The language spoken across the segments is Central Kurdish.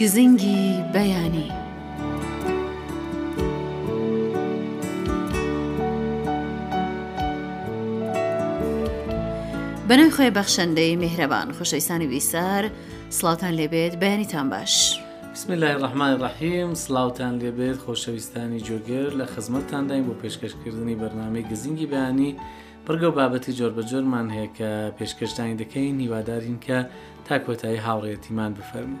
گزنگی بەیانی، بەناوی خوای بەخشندەی میهرەبان، خۆشەویستانی بیسار، سڵاوتان لێبێت بەیانیتان باش. بسم الله الرحمن الرحیم سلااوان لێبێت خۆشەویستانی جۆگەر لە خزمەتتانداین بۆ پێشکەشکردنی بەرنمەی گزینگی بەیانی پرگە و بابەتی جۆربەجۆرمان هەیە کە پێشکەشتانی دەکەین هیوادارین کە تاکۆتایی هاوڕێتیمان بفەرمو.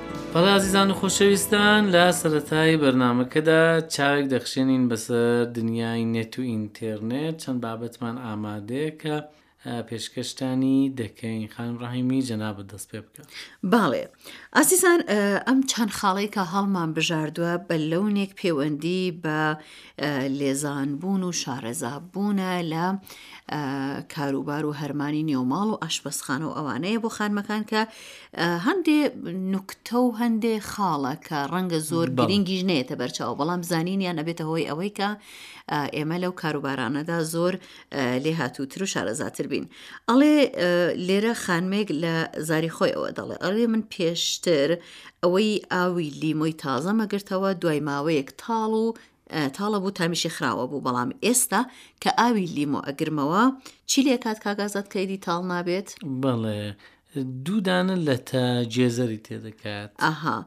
بەڵێ ئازیزان و خۆشەویستان لە سەرەتای بەرنامەکەدا چاوێک دەخشێنین بەسەر دنیای نێت و ئینتێرنێت چەند بابەتمان ئامادەیە کە پێشکەشتانی دەکەین خان ڕحیمی جەنابەت دەست پێ بکە باڵێ ئازیزان ئەم چەند خاڵی کە هەڵمان بژاردووە بە لەونێک پەیوەندی بە لێزان بوون و شارەزا بوونە لە کاروبار و هەرمانی نێوماڵ و ئاشپەسخانە و ئەوانەیە بۆ خانمەکان کە هەندێ نوکتە و هەندێ خاڵە کە ڕەنگە زۆر گرنگیش نێتە بەرچاو بەڵام زانینیان ئەبێتە هۆی ئەوەی کە ئێمە لەو کاروبارانەدا زۆر لێ هاتووتر و شارەزاتر بین ئەڵێ لێرە خانمێک لە زاری خۆی ئەوە دەڵێ ئەڵێ من پێشتر ئەوەی ئاوی لیمۆی تازە مەگرتەوە دوای ماوەیەک تاڵ و تاڵە بوو تامیشی خراوە بوو بەڵام ئێستا کە ئاوی لیمۆ ئەگرمەوە چی لێ کات کاگازات کەیدی تاڵ نابێت بەڵێ دوودانە لە تا جێزەری تێدەکات ئاها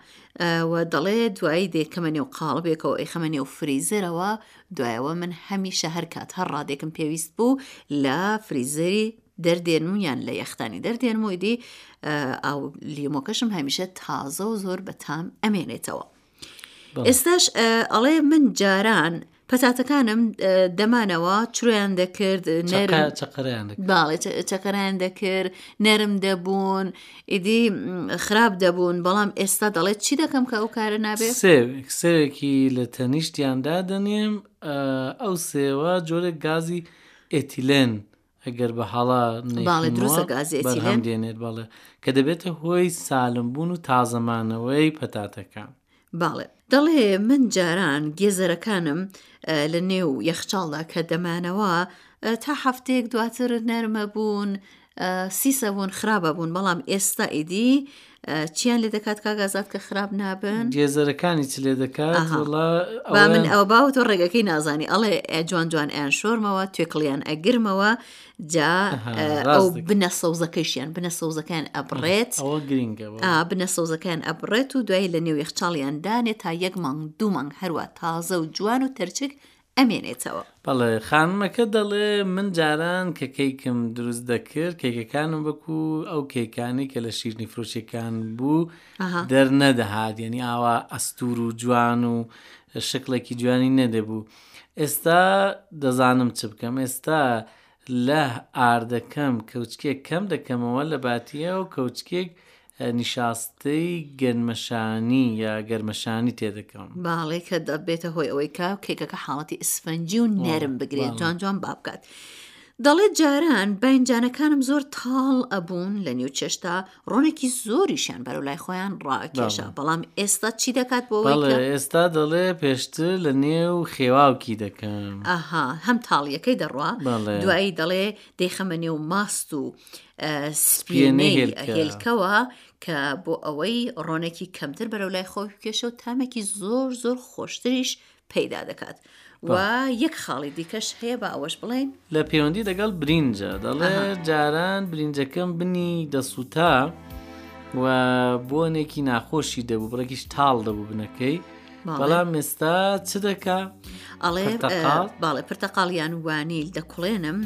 و دەڵێ دوایی دێکەمە نێو قاڵبێکەوە ئەیخەمە نێو فریزەرەوە دوایەوە من هەمیشە هەر کات هەر ڕادێکم پێویست بوو لە فریزەری دەردێن و یان لە یەختانی دەردێن و ئیدی ئاو لیمۆکەشم هەمیشە تازە و زۆر بەتام ئەمێنێتەوە ئێستاش ئەڵێ من جاران پەتاتەکانم دەمانەوە چرویان دەکرد باڵێ چەکەران دەکرد نەرم دەبوون ئیدی خراپ دەبوون بەڵام ئێستا دەڵێت چی دەکەم کە ئەو کارە نابێت سێوێکی لە تەنیشتیان دادەنێم ئەو سێوە جۆرە گازی ئێتیلێن ئەگەر بە هەڵە دێنێت بەڵێ کە دەبێتە هۆی سالمبوون و تازەمانەوەی پەتاتەکان باڵێ دەڵێ من جاران گێزەرەکانم لە نێو یەخچاڵدا کە دەمانەوە تا هەفتەیەک دواتر نەرمە بوون سیسە بوون خراپە بوون بەڵام ئێستا ئیدی چیان لێ دەکات کاگازات کە خراپ نابن گێزەرەکانی چ لێ دەکات با من ئەو باو تۆ ڕێگەکەی نازانی ئەڵێ جوان جوان ئەیان شۆرمەوە توێکڵیان ئەگرمەوە جا ئەو بنە سەوزەکەیشیان بنە سەوزەکان ئەبڕێت بنە سەوزەکان ئەبڕێت و دوای لە نێو یخچاڵیان دانێت تا یەک مانگ دوو مانگ هەروە تازە و جوان و تەرچک ئەمێنێتەوە. بەڵێ خانمەکە دەڵێ من جاران کە کەیکم دروست دەکرد کەیکەکانم وەکو ئەو کەیکانەی کە لە شیرنی فرۆشیەکان بوو دەرنەدەهات یعنی ئاوا ئەستور و جوان و شکڵێکی جوانی نەدەبوو ئێستا دەزانم چ بکەم ئێستا لە ئاردەکەم کەوچکێک کەم دەکەمەوە لە باتیە و کەوچکێک نیشاستەی گەنمەشامی یا گەرمەشامی تێ دەکەم. باڵێ کە دەبێتە هۆی ئەوەی کا و کێکەکە حاڵەتی ئسفەنجی و نەرم بگرێت جوان جوان بابکات. دەڵێت جاران باینجانەکانم زۆر تاڵ ئەبوون لە نێو چێشتا ڕۆنێکی زۆریشیان بەرەو لای خۆیان ڕاکێشا بەڵام ئێستا چی دەکات بۆ ئێستا دەڵێ پێشتر لە نێو خێواوکی دەکەم ئەها هەم تاڵیەکەی دەڕوا دوایی دەڵێ دەیخەمە نێو ماست و سپێنەی هێلکەوە کە بۆ ئەوەی ڕۆنێکی کەمتر بەرەو لای خۆی بکێشە و تامێکی زۆر زۆر خۆشتریش پەیدا دەکات و یەک خاڵی دیکەش هەیە بە ئەوەش بڵێن لە پەیوەندی دەگەڵ برینجە دەڵێ جاران برینجەکەم بنی دەسووتا و بۆنێکی ناخۆشی دەبوو بڕێکیش تاڵ دەبوو بنەکەی بەڵام ئێستا چ دەکا ئەڵێ باڵێ پرتەقاڵیان وانیل دەکوڵێنم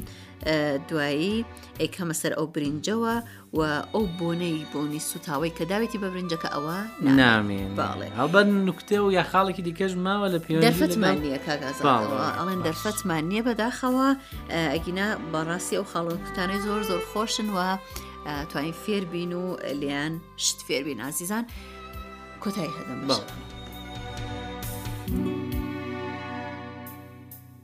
دوایی ئەیکەمە سەر ئەو برنجەوە و ئەو بۆنەی بۆنی سوتاوی کە داوێتی بە برنجەکە ئەوە نامێن باڵێ هەڵبەت نوکتێ و یا خاڵێکی دیکەش ماوە لە پێ دەرفەتمان نییە کاگازەوە ئەڵێن دەرفەتمان نییە بەداخەوە ئەگینا بەڕاستی ئەو خاڵۆ کوتانەی زۆر زۆر خۆشن وە توانین فێربین و لیان شت فێربین ئازیزان کۆتایی هەدەم بەڵ.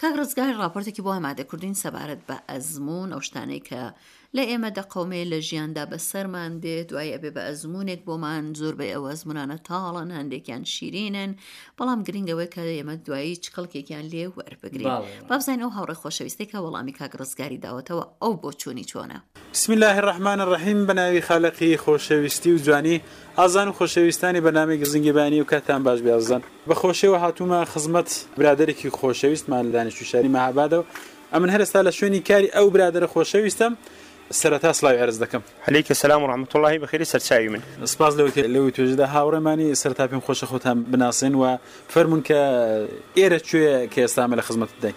کاک ڕزگار ڕاپۆرتێکی بۆ ئامادە کردووین سەبارەت بە ئەزموون ئەو شتانەی کە لە ئێمە دەقەومێ لە ژیاندا بەسەرمان دێ دوای ئەبێ بە ئەزمونێک بۆمان زۆر بە ئەو ئەزمونانە تاڵن هەندێکیان شیرینن بەڵام گرنگەوەی کە ئێمە دوایی چ کەڵکێکیان لێ وەربگرین بابزین ئەو هاوڕێ خۆشەویستێکە وەڵامی کاک ڕزگاری داوەتەوە ئەو بۆ چوونی چۆنە بسم الله الرحمن الرحیم بەناوی خالقی خۆشەویستی و جوانی ئازان و خۆشەویستانی بەرنامەی گزنگی بەیانی ئەوکاتتان باش بێ ئازیزان بەخۆشیەوە هاتوومە خزمەت برادەرێکی خۆشەویستمان لە دانیشتوی شاری مەهابادەوە ئەمن هەر ئێستا لە شوێنی کاری ئەو برادەرە خۆشەویستەم سەرەتا سڵاوی عەرز دەکەم. علیک سلام و رحمت اللە بخیر سەرچاوی من. سپاس لەوەی کە لەوەی توێژدا هاوڕێمانی سەرەتا پێم خۆشە خۆتان بناسێن و بفەرموون کە ئێرە کوێیە کە ئێستا ئەمە لە خزمەتتداین.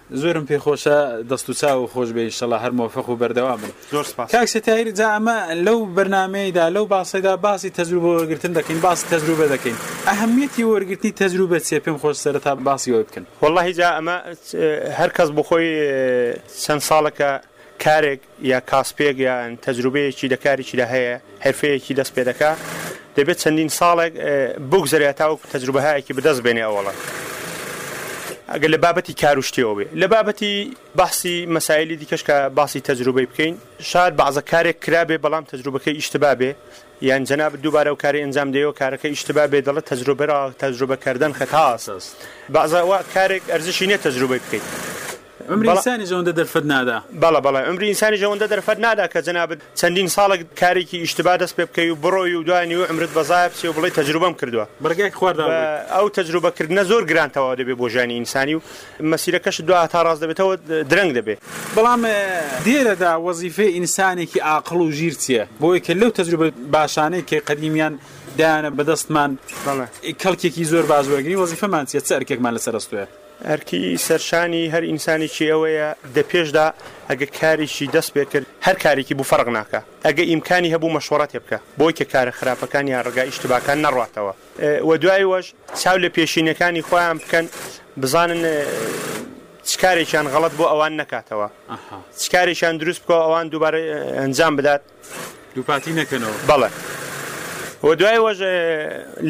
زۆرم پێ خۆشە دەست و چاو خۆش بێ ئینشەڵا هەر مۆفەق و بەردەوام بن زۆر سپاس کاک ستایر جا ئەمە لەو بەرنامەیەدا لەو باسەدا باسی تەجروبە وەرگرتن دەکەین باسی تەجروبە دەکەین ئەهەمیەتی وەرگرتنی تەجروبە چیە پێم خۆش سەرەتا باسی ئەوە بکەن. وەڵاهی جا ئەمە هەر کەس بۆ خۆی چەند ساڵەکە کارێک یا کاسپێک یان تەجروبەیەکی لە کاریکیدا هەیە، حیرفەیەکی دەست پێ دەکا، دەبێ چەندین ساڵێک بوگزەرێ تاوەکو تەجروبهایەکی بەدەست بێنێ ئەوەڵە ئەگەر لە بابەتی کار و شتیەوە بێ. لە بابەتی بەحسی مەسایلی دیکەش کە باسی تەجروبەی بکەین، شاد بەعزە کارێک کرابێ بەڵام تەجروبەکەی ئیشتبا بێ یان جەنابت دووبارە ئەو کارەی ئەنجام دەی و کارەکەی ئیشتبا بێ دەڵێ تەجروبە تەجروبە کردن خطاست بەعزە وا کارێک ئەرزشی نیە تەجروبەی بکەی عومری ئینسانیش ئەوەندە دەرفەت نادا. بەڵێ بەڵێ عومری ئینسانیش ئەوەندە دەرفەت نادا کە جەنابت چەندین ساڵێک کارێکی ئیشتبا دەست پێ بکەی و بڕۆی و دوای نیوەی عومرت بە زایە بچێ و بڵێی تەجروبەم کردووە. بەڕێگای خوادا بڕۆی. ئەو تەجروبە کردنە زۆر گران تەواو دەبێ بۆ ژیانی ئینسانی و مەسیرەکەشت دوا هەتا ڕاست دەبێتەوە درەنگ دەبێ. بەڵام دێرەدا وەزیفەی ئینسانێکی ئاقڵ و ژیر چییە؟ بۆی کە لەو تەجروبە باشانەی کە قەدیمیان دایانە بە دەستمان کەڵکێکی زۆر باش وەرگرین وەزیفەمان چییە؟ چ ئەرکێکمان لەسەر ئەستۆیە؟ ئەرکی سەرشانی هەر ئینسانێکی ئەوەیە دە پێشدا ئەگە کارێکی دەست پێ کرد هەر کارێکی بوو فەرق ناکا ئەگە ئیمکانی هەبوو مەشوەڕە تێ بکا بۆی کە کارە خراپەکان یان ڕێگا ئیشتباکان نەڕواتەوە و دوای وەش چاو لە پێشینەکانی خۆیان بکەن بزانن چ کارێکیان غەڵەت بۆ ئەوان نەکاتەوە چ کارێکیان دروست بکەوە ئەوان دووبارە ئەنجام بدات دووپاتی نەکەنەوە بەڵێ و دوای وەژ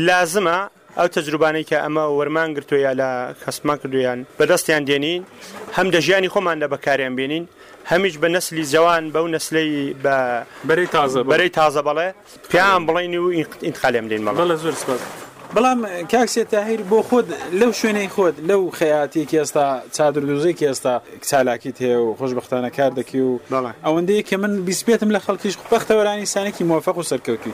لازمە ئەو تەجروبانەی کە ئەمە وەرمان گرتووە یا لە کەسپمان کردووە یان بەدەستیان دێنین، هەم دە ژیانی خۆماندا بەکاریان بێنین، هەمیش بە نەسلی جەوان، بەو نەسلەی بە بەرەی تازە بڵێ. بەرەی تازە بڵێ، پێیان بڵێین و ئینتقالیان بدەین بە ماڵ. بەڵێ زۆر سپاس. بەڵام کاک سید تاهیر بۆ خۆت لەو شوێنەی خۆت، لەو خەیاتیی کە ئێستا چادر دۆزەی کە ئێستا چالاکیت هەیە و خۆشبەختانە کار دەکەی و بەڵێ. ئەوەندەی کە من بیسپێتم لە خەڵکیش، بەختەوەرانی سانێکی موفەق و سەرکەوتووی.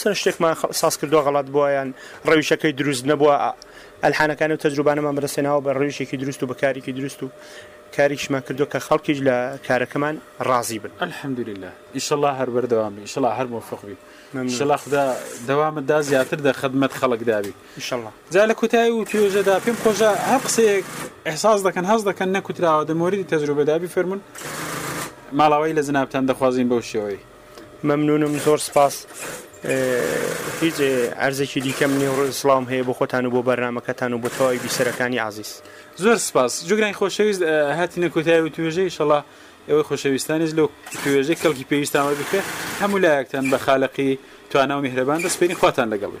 چەند شتێکمان ساز کردوە غەڵەت بوە یان ڕەویشەکەی دروست نەبوە ئەلحانەکانی و تەجروبانەمان بەدەستهێناوە بە ڕەویشێکی دروست و بە کارێکی دروست و کاریکیشمان کردوە کە خەڵکیش لە کارەکەمان ڕازی بن. الحمدللە ئیشەڵا هەر بەردەوام بی ئیشەڵا هەر مۆفەق بی ئیشەڵا خودا دەوامت دا زیاتر دە خدمەت خەڵک دا بی ئیشەڵا جا لە کوتایی و توێژەدا پێم خۆشە هەر قسەیەک ئیحساس دەکەن هەست دەکەن نەکوتراوە دە مۆریدی تەجروبەدا بیفەرمون ماڵاوایی لە جەنابتان دەخوازین بەو شێوەی. مەمنونم زۆر سپاس هیچ ئەرزێکی دیکەم نیێ ڕ سلااوم هەیە بۆ خۆتان و بۆ بەرنمەکەتان و بۆ تەواوی بیسەرەکانی عزیز زۆر سپاس جوگرانی خۆشەویست هاتینە کۆتای و توێژەی شەڵا ئەوەی خۆشەویستانیش لەو توێژەی کەڵکی پێویستان وەربکرێت هەموو لایەکتان بە خاالقی توانە و میهرەبان دەستپێنی خواتان لەگەڵی.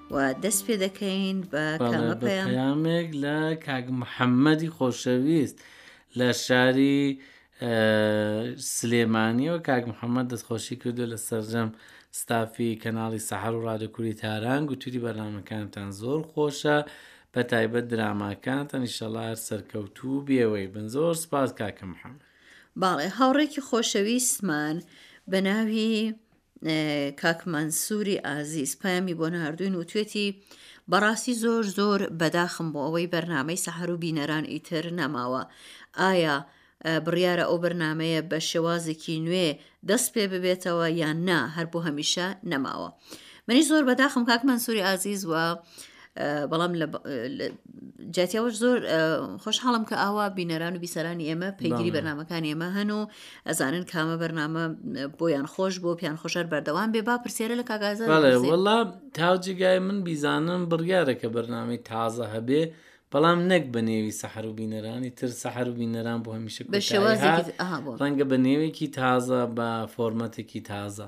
و دەست پێ دەکەین بە کامە پەیام؟ پەیامێک لە کاک محەممەدی خۆشەویست لە شاری سلێمانیەوە کاک محەممەد دەستخۆشی کردو لە سەرجەم ستافی کەناڵی سەحر و ڕادەکووری تاران گوتوری بەرنمەکانتان زۆر خۆشە بە تایبەت دراماکانتان ئیشەڵا هەر سەرکەوتوو بێەوەی بن زۆر سپاس کاکە محەممەد باڵێ هاوڕێکی خۆشەویستمان بە ناوی کاک مەنسوری ئازیز پەیامی بۆ ناردوین وتوێتی بەڕاستی زۆر زۆر بەداخم بۆ ئەوەی بەرنمەی سەحر و بینەران ئیتر نەماوە ئایا بڕیارە ئەو بەرنمەیە بە شێوازێکی نوێ دەست پێ ببێتەوە یان نا هەر بۆ هەمیشە نەماوە منی زۆر بەداخم کاک مەنسوری ئازیز وە بەڵام جاتیاوەش زۆر خۆشحاڵم کە ئاوا بینەران و بیسەرانی ئێمە پەیگیری بەرنمەکان ئێمە هەن و ئەزانن کامە بەرنامە بۆیان خۆش بۆ پیان خۆشار بەردەوام بێ با پرسیێرە لە کاگازە وڵا تاوجیگای من بیزانم بڕیارەکە بەرنامی تازە هەبێ بەڵام نەک بە نێوی سەحر و بینەرانی تر سەحر و بینەران بۆ هەمیشە بە شێوازی ڕەنگە بە نێوێکی تازە بە فۆرمەتێکی تازە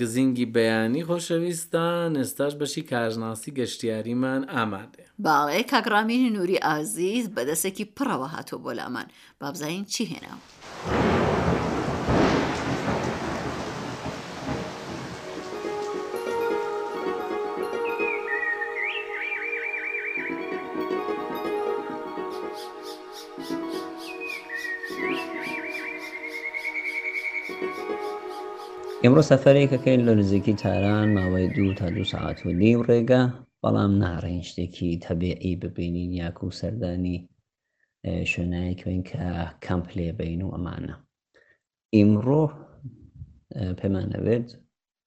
گزینگی بەیانی خۆشەویستان ئێستاش بەشی کارناسی گەشتیاریمان ئامادەیە. بەڵێ کاک ڕامین نوری ئازیز بە دەسێکی پڕەوە هاتووە بۆ لامان بابزانین چی هێناوە. ئیمڕۆ سەفەرێک ئەکەین لە نزیکی تاران ماوەی دوو تا دوو سەعات و نیو ڕێگە بەڵام ناڕێین شتێکی تەبیعی ببینین یاکو و سەردانی شوێنایەک بین کە کەمپ لێ بین و ئەمانە ئیمڕۆ پێمانەوێت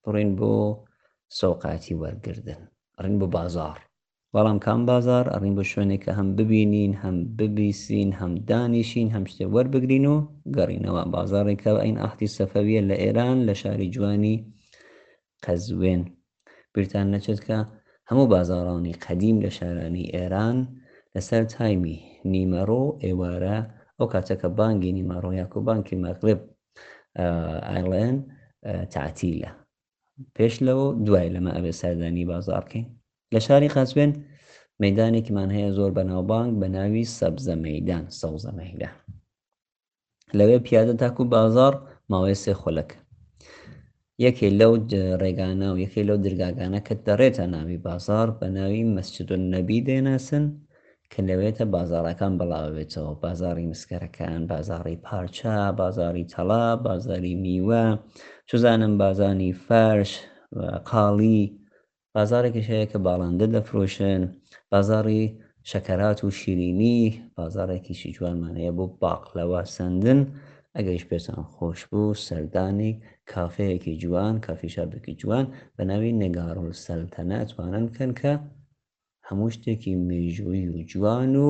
بڕۆین بۆ سەوقاتی وەرگردن ئەڕین بۆ بازار بەڵام کام بازار ئەڕین بۆ شوێنێک کە هەم ببینین هەم ببیسین هەم دانیشین هەم شتێ وەربگرین و گەڕینەوە بازارێکە ئەین ئاختی سەفەویە لە ئێران لە شاری جوانی قەزوێن بیرتان نەچێت کە هەموو بازارانی قەدیم لە شارانی ئێران لەسەر تایمی نیمەڕۆ ئێوارە ئەو کاتەکە بانگی نیمەڕۆ یاکو بانکی مەغرب ئایڵێن تعتیلە پێش لەوە دوای لەمە ئەبێ سەردانی بازار بکەین لە شاری قەزوێن مەدانێکمان هەیە زۆر بەناوبانگ بە ناوی سەبزە مەدان سەوزە مەدان لەوێ پیادە تاکو بازار ماوەی سێ خولەکە یەکێ لەو ڕێگانە و یەکێ لەو درگاگانە کە دەڕێتە ناوی بازاڕ بە ناوی مەسجد النبی دەیناسن کە لەوێتە بازاڕەکان بڵاوەبێتەوە بازاڕی مسکەرەکان بازاڕی پارچە بازاری تەڵا بازاری میوە چزانم بازانی فەرش قاڵی بازاڕێکیش هەیە کە باڵندە دەفرۆشن، بازاڕی شەکەرات و شیرینی، بازاڕێکیشی جوانمان هەیە بۆ باقلەوە سەندن، ئەگەریش پێتان خۆش بوو سەردانی کافێیەکی جوان، کافی شاپێکی جوان بە ناوی نگارالسلطنە ئەتوانن بکەن کە هەموو شتێکی مێژوویی و جوان و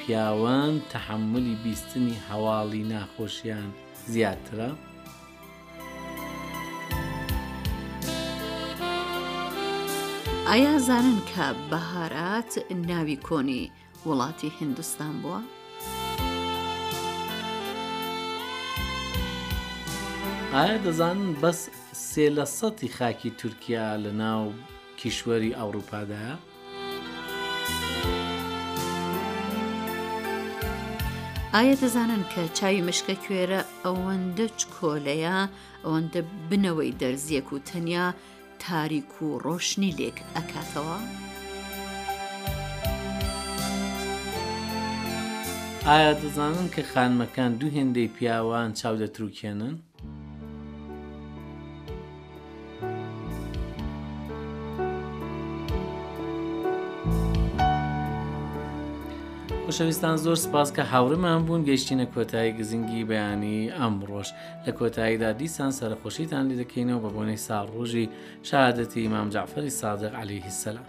پیاوان تەحەمولی بیستنی هەواڵی ناخۆشیان زیاترە. ئایا زانن کە بەهارات ناوی کۆنی وڵاتی هندستان بووە؟ ئایا دەزانن بەس سێ لە سەتی خاکی تورکیا لە ناو کیشوەری ئەوروپادایە؟ ئایا دەزانن کە چاوی مشکە کوێرە ئەوەندە چکۆلەیە ئەوەندە بنەوەی دەرزیەک و تەنیا تاریک و ڕۆشنی لێک ئەکاتەوە؟ ئایا دەزانن کە خانمەکان دوو هێندەی پیاوان چاو دەتروکێنن؟ خۆشەویستان زۆر سپاس کە هاورمان بوون گەشتینە کۆتایی گزنگی بەیانی ئەم ڕۆژ لە کۆتاییدا دیسان سەرخۆشیتان لێ دەکەینەوە بە بۆنەی ساڕۆژی شادەتی مامجاعفری سادق عليه السلام